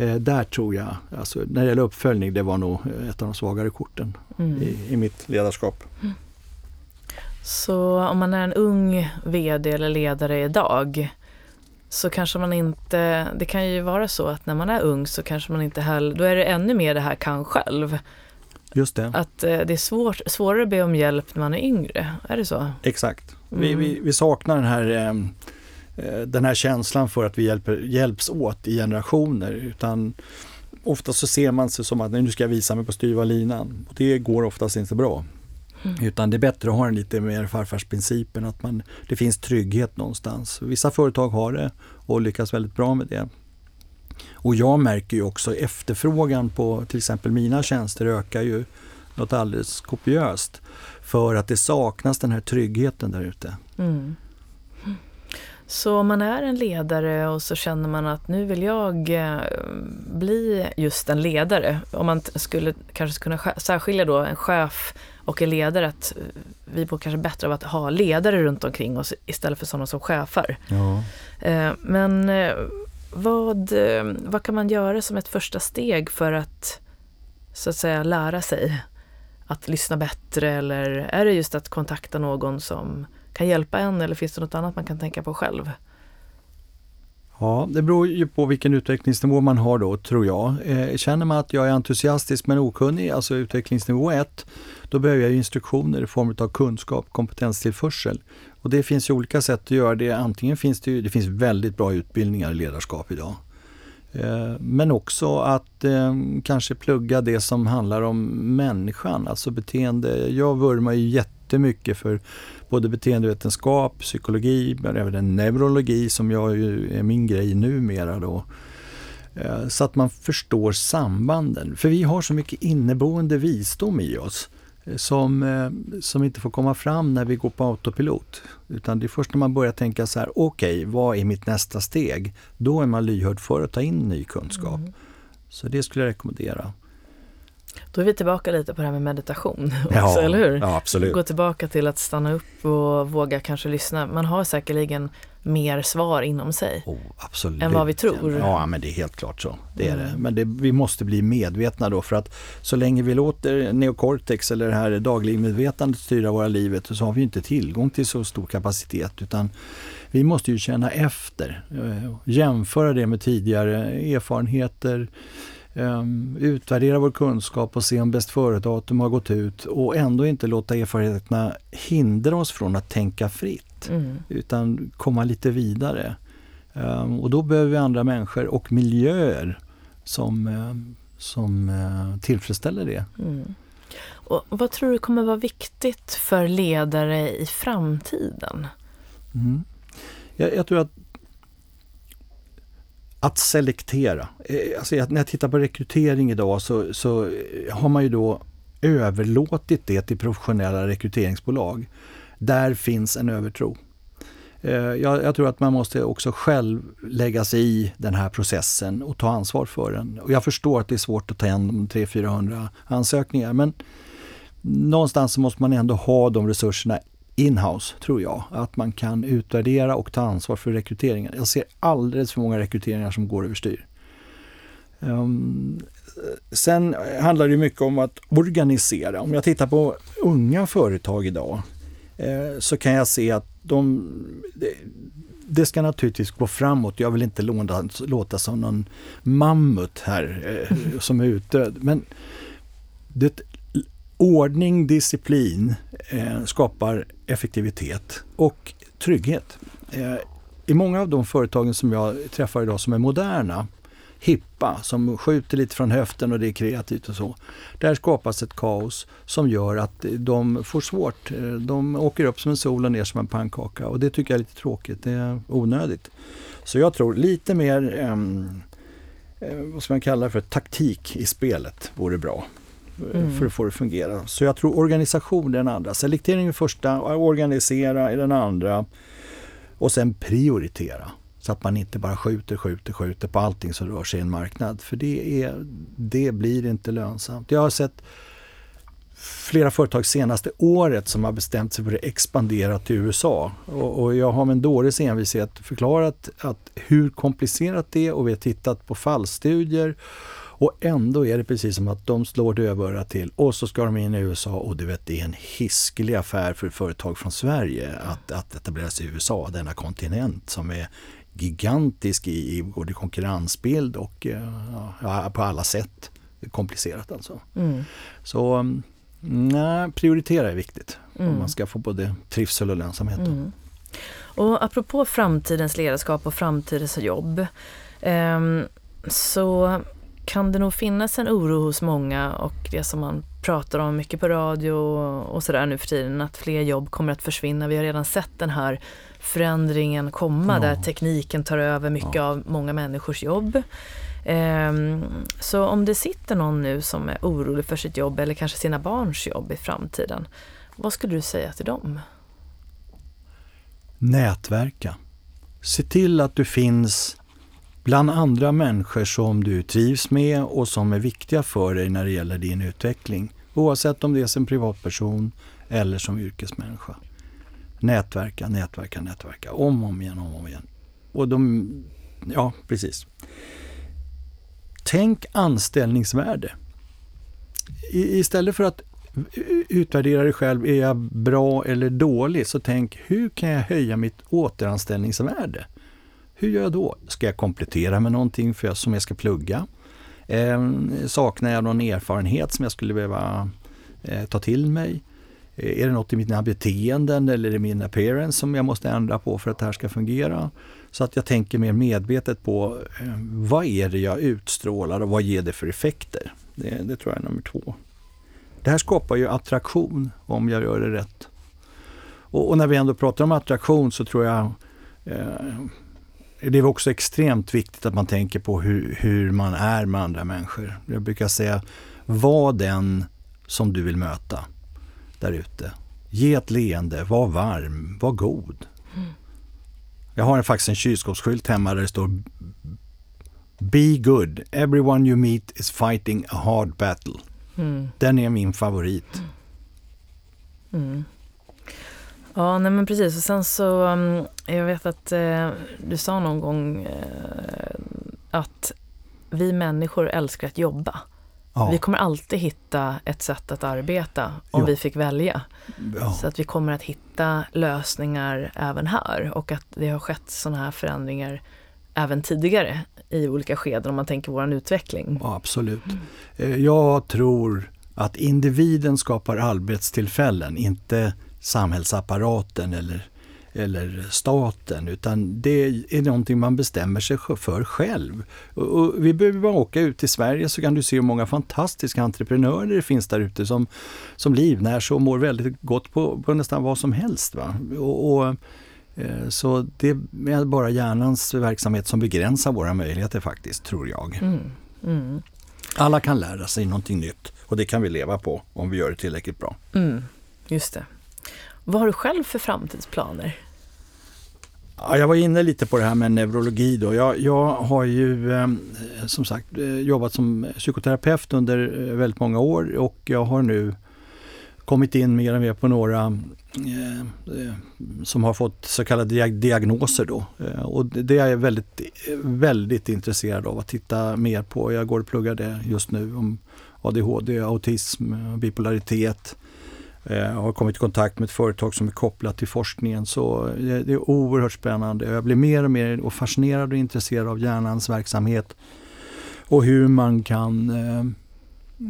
Eh, där tror jag, alltså, när det gäller uppföljning, det var nog ett av de svagare korten mm. i, i, mitt ledarskap. Mm. Så om man är en ung VD eller ledare idag så kanske man inte, det kan ju vara så att när man är ung så kanske man inte heller, då är det ännu mer det här kan själv. Just det. Att eh, det är svårt, svårare att be om hjälp när man är yngre, är det så? Exakt. Mm. Vi, vi, vi, saknar den här, eh, eh, den här känslan för att vi hjälper, hjälps åt i generationer. Utan ofta så ser man sig som att nu ska jag visa mig på styva linan. Och det går oftast inte bra. Mm. Utan det är bättre att ha den lite mer farfarsprincipen, att man, det finns trygghet någonstans. Vissa företag har det och lyckas väldigt bra med det. Och jag märker ju också efterfrågan på till exempel mina tjänster ökar ju något alldeles kopiöst. För att det saknas den här tryggheten där ute. Mm. Så om man är en ledare och så känner man att nu vill jag eh, bli just en ledare. Om man skulle kanske kunna särskilja då en chef och en ledare. Att vi bor kanske bättre av att ha ledare runt omkring oss istället för sådana som chefer. Ja. Eh, men eh, vad, vad kan man göra som ett första steg för att så att säga lära sig att lyssna bättre eller är det just att kontakta någon som kan hjälpa en eller finns det något annat man kan tänka på själv? Ja, det beror ju på vilken utvecklingsnivå man har då, tror jag. Eh, känner man att jag är entusiastisk men okunnig, alltså utvecklingsnivå 1, då behöver jag instruktioner i form av kunskap, kompetenstillförsel. Och det finns ju olika sätt att göra det. Antingen finns det, ju, det finns väldigt bra utbildningar i ledarskap idag. Eh, men också att eh, kanske plugga det som handlar om människan, alltså beteende. Jag vurmar ju jättemycket för både beteendevetenskap, psykologi, men även neurologi som jag ju är min grej numera. Då. Eh, så att man förstår sambanden. För vi har så mycket inneboende visdom i oss som, eh, som inte får komma fram när vi går på autopilot. Utan det är först när man börjar tänka så här, okej, okay, vad är mitt nästa steg? Då är man lyhörd för att ta in ny kunskap. Mm. Så det skulle jag rekommendera. Då är vi tillbaka lite på det här med meditation också, ja, eller hur? Ja, absolut. Gå tillbaka till att stanna upp och våga kanske lyssna. Man har säkerligen mer svar inom sig oh, absolut. än vad vi tror. Ja, men det är helt klart så. Det är mm. det. Men det, vi måste bli medvetna då för att så länge vi låter neokortex eller det här dagligmedvetandet styra våra livet så har vi inte tillgång till så stor kapacitet utan vi måste ju känna efter, eh, jämföra det med tidigare erfarenheter, um, utvärdera vår kunskap och se om bäst före-datum har gått ut och ändå inte låta erfarenheterna hindra oss från att tänka fritt. Mm. Utan komma lite vidare. Um, och då behöver vi andra människor och miljöer som, uh, som uh, tillfredsställer det. Mm. Och vad tror du kommer vara viktigt för ledare i framtiden? Mm. Jag, jag, tror att att selektera. Eh, alltså när jag tittar på rekrytering idag så, så eh, har man ju då överlåtit det till professionella rekryteringsbolag. Där finns en övertro. Eh, jag, jag, tror att man måste också själv lägga sig i den här processen och ta ansvar för den. Och jag förstår att det är svårt att ta hem 300-400 ansökningar men någonstans måste man ändå ha de resurserna inhouse, tror jag. Att man kan utvärdera och ta ansvar för rekryteringen. Jag ser alldeles för många rekryteringar som går överstyr. Um, sen handlar det mycket om att organisera. Om jag tittar på unga företag idag eh, så kan jag se att de, det, det ska naturligtvis gå framåt. Jag vill inte låta, låta som någon mammut här eh, som är utdöd. Men det, ordning, disciplin eh, skapar effektivitet och trygghet. Eh, I många av de företagen som jag träffar idag som är moderna, hippa, som skjuter lite från höften och det är kreativt och så. Där skapas ett kaos som gör att de får svårt. Eh, de åker upp som en sol och ner som en pannkaka och det tycker jag är lite tråkigt. Det är onödigt. Så jag tror lite mer, ehm, eh, vad ska man kalla det för, taktik i spelet vore bra. Mm. för att få det att fungera. Så jag tror organisation är den andra. Selektering är första, organisera är den andra och sen prioritera. Så att man inte bara skjuter, skjuter, skjuter på allting som rör sig i en marknad. För det, är, det blir inte lönsamt. Jag har sett flera företag senaste året som har bestämt sig för att expandera till USA. Och, och jag har med en dåres envishet förklarat att hur komplicerat det är och vi har tittat på fallstudier och ändå är det precis som att de slår dövörat till och så ska de in i USA och du vet det är en hiskelig affär för företag från Sverige att, att etablera sig i USA, denna kontinent som är gigantisk i, i både konkurrensbild och ja, på alla sätt komplicerat alltså. Mm. Så nej, prioritera är viktigt mm. om man ska få både trivsel och lönsamhet. Mm. Och apropå framtidens ledarskap och framtidens jobb eh, så kan det nog finnas en oro hos många och det som man pratar om mycket på radio och sådär nu för tiden, att fler jobb kommer att försvinna. Vi har redan sett den här förändringen komma ja. där tekniken tar över mycket ja. av många människors jobb. Um, så om det sitter någon nu som är orolig för sitt jobb eller kanske sina barns jobb i framtiden, vad skulle du säga till dem? Nätverka. Se till att du finns bland andra människor som du trivs med och som är viktiga för dig när det gäller din utveckling. Oavsett om det är som privatperson eller som yrkesmänniska. Nätverka, nätverka, nätverka. Om och om igen, om och om igen. Och de, ja precis. Tänk anställningsvärde. I, istället för att utvärdera dig själv, är jag bra eller dålig? Så tänk, hur kan jag höja mitt återanställningsvärde? Hur gör jag då? Ska jag komplettera med någonting för jag, som jag ska plugga? Eh, saknar jag någon erfarenhet som jag skulle behöva eh, ta till mig? Eh, är det något i mina beteenden eller i min appearance som jag måste ändra på för att det här ska fungera? Så att jag tänker mer medvetet på eh, vad är det jag utstrålar och vad ger det för effekter? Det, det tror jag är nummer två. Det här skapar ju attraktion om jag gör det rätt. Och, och när vi ändå pratar om attraktion så tror jag eh, det är också extremt viktigt att man tänker på hur, hur man är med andra människor. Jag brukar säga, var den som du vill möta där ute. Ge ett leende, var varm, var god. Mm. Jag har faktiskt en kylskåpsskylt hemma där det står Be good, everyone you meet is fighting a hard battle. Mm. Den är min favorit. Mm. Ja, nej men precis. Och sen så, um, jag vet att eh, du sa någon gång eh, att vi människor älskar att jobba. Ja. Vi kommer alltid hitta ett sätt att arbeta om ja. vi fick välja. Ja. Så att vi kommer att hitta lösningar även här och att det har skett sådana här förändringar även tidigare i olika skeden om man tänker vår utveckling. Ja, absolut. Mm. Jag tror att individen skapar arbetstillfällen, inte samhällsapparaten eller, eller staten utan det är någonting man bestämmer sig för själv. Och, och vi behöver bara åka ut till Sverige så kan du se hur många fantastiska entreprenörer det finns där ute som, som livnär sig och mår väldigt gott på, på nästan vad som helst. Va? och, och eh, så det är bara hjärnans verksamhet som begränsar våra möjligheter faktiskt, tror jag. Mm. Mm. Alla kan lära sig någonting nytt och det kan vi leva på om vi gör det tillräckligt bra. Mm. Just det. Vad har du själv för framtidsplaner? Ja, jag var inne lite på det här med neurologi. Då. Jag, jag har ju eh, som sagt eh, jobbat som psykoterapeut under eh, väldigt många år och jag har nu kommit in mer och mer på några eh, eh som har fått så kallade diagnoser. Då. Eh, och det är jag väldigt, väldigt intresserad av att titta mer på. Jag går och pluggar det just nu om ADHD, autism, bipolaritet Eh, har kommit i kontakt med ett företag som är kopplat till forskningen. Så eh, det är oerhört spännande. Jag blir mer och mer fascinerad och intresserad av hjärnans verksamhet och hur man kan eh,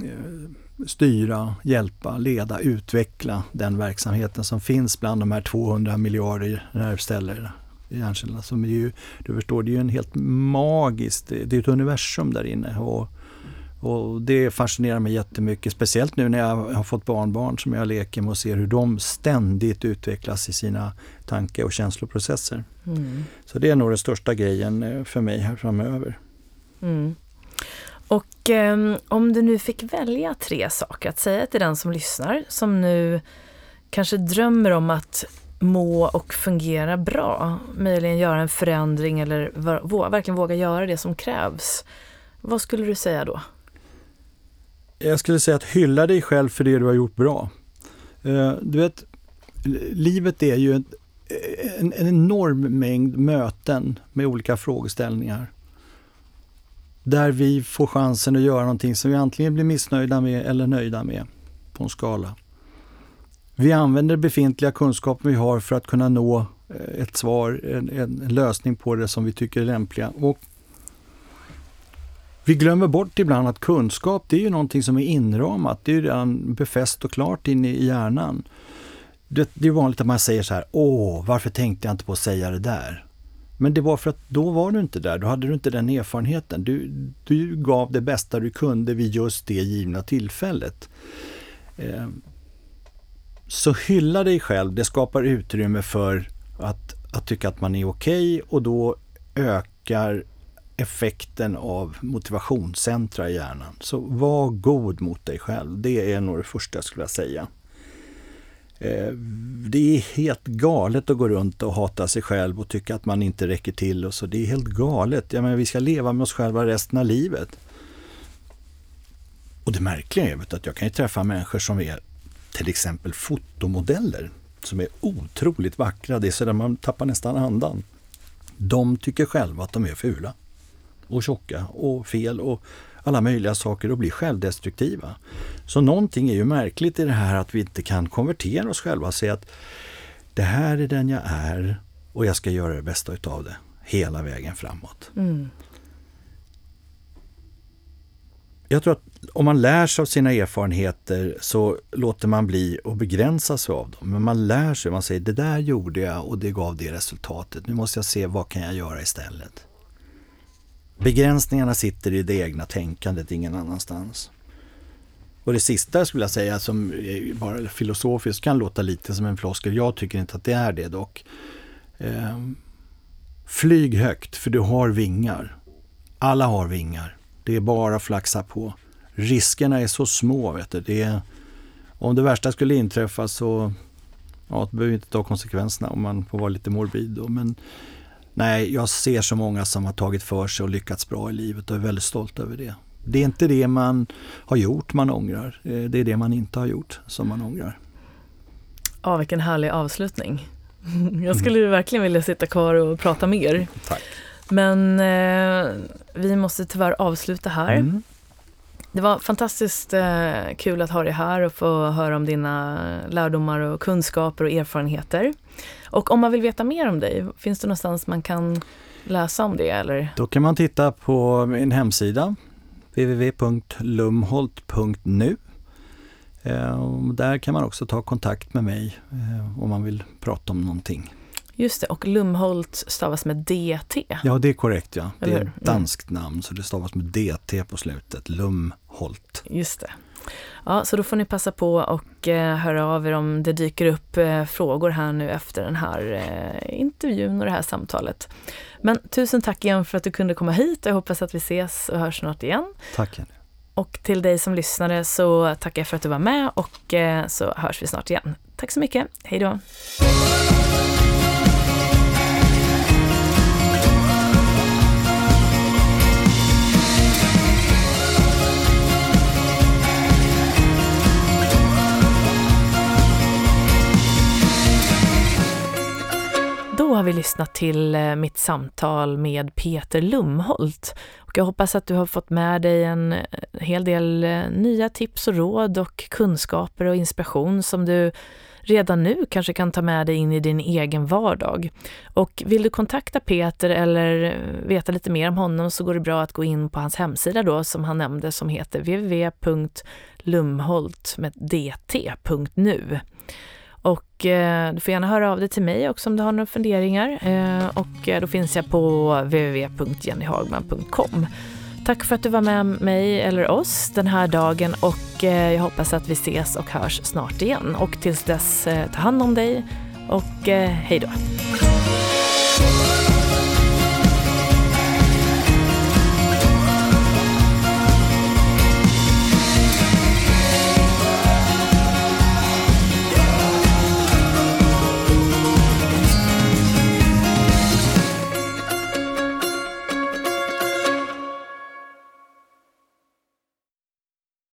eh, styra, hjälpa, leda, utveckla den verksamheten som finns bland de här 200 miljarder nervceller hjärncellerna. Som är ju, du förstår, det är ju en helt magiskt, det är ett universum där inne. Och och det fascinerar mig jättemycket, speciellt nu när jag har fått barnbarn som jag leker med och ser hur de ständigt utvecklas i sina tanke och känsloprocesser. Mm. Så det är nog den största grejen eh, för mig här framöver. Mm. Och eh, om du nu fick välja tre saker att säga till den som lyssnar, som nu kanske drömmer om att må och fungera bra, möjligen göra en förändring eller verkligen våga göra det som krävs. Vad skulle du säga då? Jag skulle säga att hylla dig själv för det du har gjort bra. Eh, du vet, livet är ju en, en, en enorm mängd möten med olika frågeställningar. Där vi får chansen att göra någonting som vi antingen blir missnöjda med eller nöjda med på en skala. Vi använder befintliga kunskaper vi har för att kunna nå eh, ett svar, en, en lösning på det som vi tycker är lämpliga. Och vi glömmer bort ibland att kunskap det är ju någonting som är inramat, det är ju redan befäst och klart inne i hjärnan. Det, det är vanligt att man säger så här, åh, varför tänkte jag inte på att säga det där? Men det var för att då var du inte där, då hade du inte den erfarenheten. Du, du gav det bästa du kunde vid just det givna tillfället. Eh, så hylla dig själv, det skapar utrymme för att, att tycka att man är okej okay och då ökar effekten av motivationscentra i hjärnan. Så var god mot dig själv. Det är nog det första jag skulle vilja säga. Eh, det är helt galet att gå runt och hata sig själv och tycka att man inte räcker till och så. Det är helt galet. Jag menar, vi ska leva med oss själva resten av livet. Och det märkliga är att jag kan ju träffa människor som är till exempel fotomodeller som är otroligt vackra. Det är så där man tappar nästan andan. De tycker själva att de är fula och tjocka och fel och alla möjliga saker och blir självdestruktiva. Så någonting är ju märkligt i det här att vi inte kan konvertera oss själva och säga att det här är den jag är och jag ska göra det bästa utav det hela vägen framåt. Mm. Jag tror att om man lär sig av sina erfarenheter så låter man bli att begränsa sig av dem. Men man lär sig, man säger det där gjorde jag och det gav det resultatet. Nu måste jag se vad kan jag göra istället. Begränsningarna sitter i det egna tänkandet, ingen annanstans. Och det sista skulle jag säga som bara filosofiskt kan låta lite som en floskel. Jag tycker inte att det är det dock. Eh, flyg högt för du har vingar. Alla har vingar. Det är bara att flaxa på. Riskerna är så små. Vet du. Det är, om det värsta skulle inträffa så ja, behöver vi inte ta konsekvenserna om man får vara lite morbid. Då. Men nej, jag ser så många som har tagit för sig och lyckats bra i livet och är väldigt stolt över det. Det är inte det man har gjort man ångrar. Eh, det är det man inte har gjort som man ångrar. Ja, vilken härlig avslutning. Jag skulle mm. verkligen vilja sitta kvar och prata mer. Tack. Men eh, vi måste tyvärr avsluta här. Mm. Det var fantastiskt eh, kul att ha dig här och få höra om dina lärdomar och kunskaper och erfarenheter. Och om man vill veta mer om dig, finns det någonstans man kan läsa om det? Eller? Då kan man titta på min hemsida www.lumholt.nu. Eh, där kan man också ta kontakt med mig eh, om man vill prata om någonting. Just det, och Lumholt stavas med DT. Ja, det är korrekt. ja. Det är ett danskt namn så det stavas med DT på slutet, Lumholt. Just det. Ja, så då får ni passa på och eh, höra av er om det dyker upp eh, frågor här nu efter den här eh, intervjun och det här samtalet. Men tusen tack igen för att du kunde komma hit. Jag hoppas att vi ses och hörs snart igen. Tack Jenny. Och till dig som lyssnade så tackar jag för att du var med och så hörs vi snart igen. Tack så mycket. Hej då. Har vi lyssnat till eh, mitt samtal med Peter Lumholt. Och jag hoppas att du har fått med dig en eh, hel del eh, nya tips och råd och kunskaper och inspiration som du redan nu kanske kan ta med dig in i din egen vardag. Och vill du kontakta Peter eller veta lite mer om honom så går det bra att gå in på hans hemsida då som han nämnde som heter www.lumholt.nu. Eh, du får gärna höra av dig till mig också om du har några funderingar. Eh, och eh, då finns jag på www.jennyhagman.com. Tack för att du var med mig eller oss den här dagen och jag hoppas att vi ses och hörs snart igen. Och tills dess, ta hand om dig och hej då.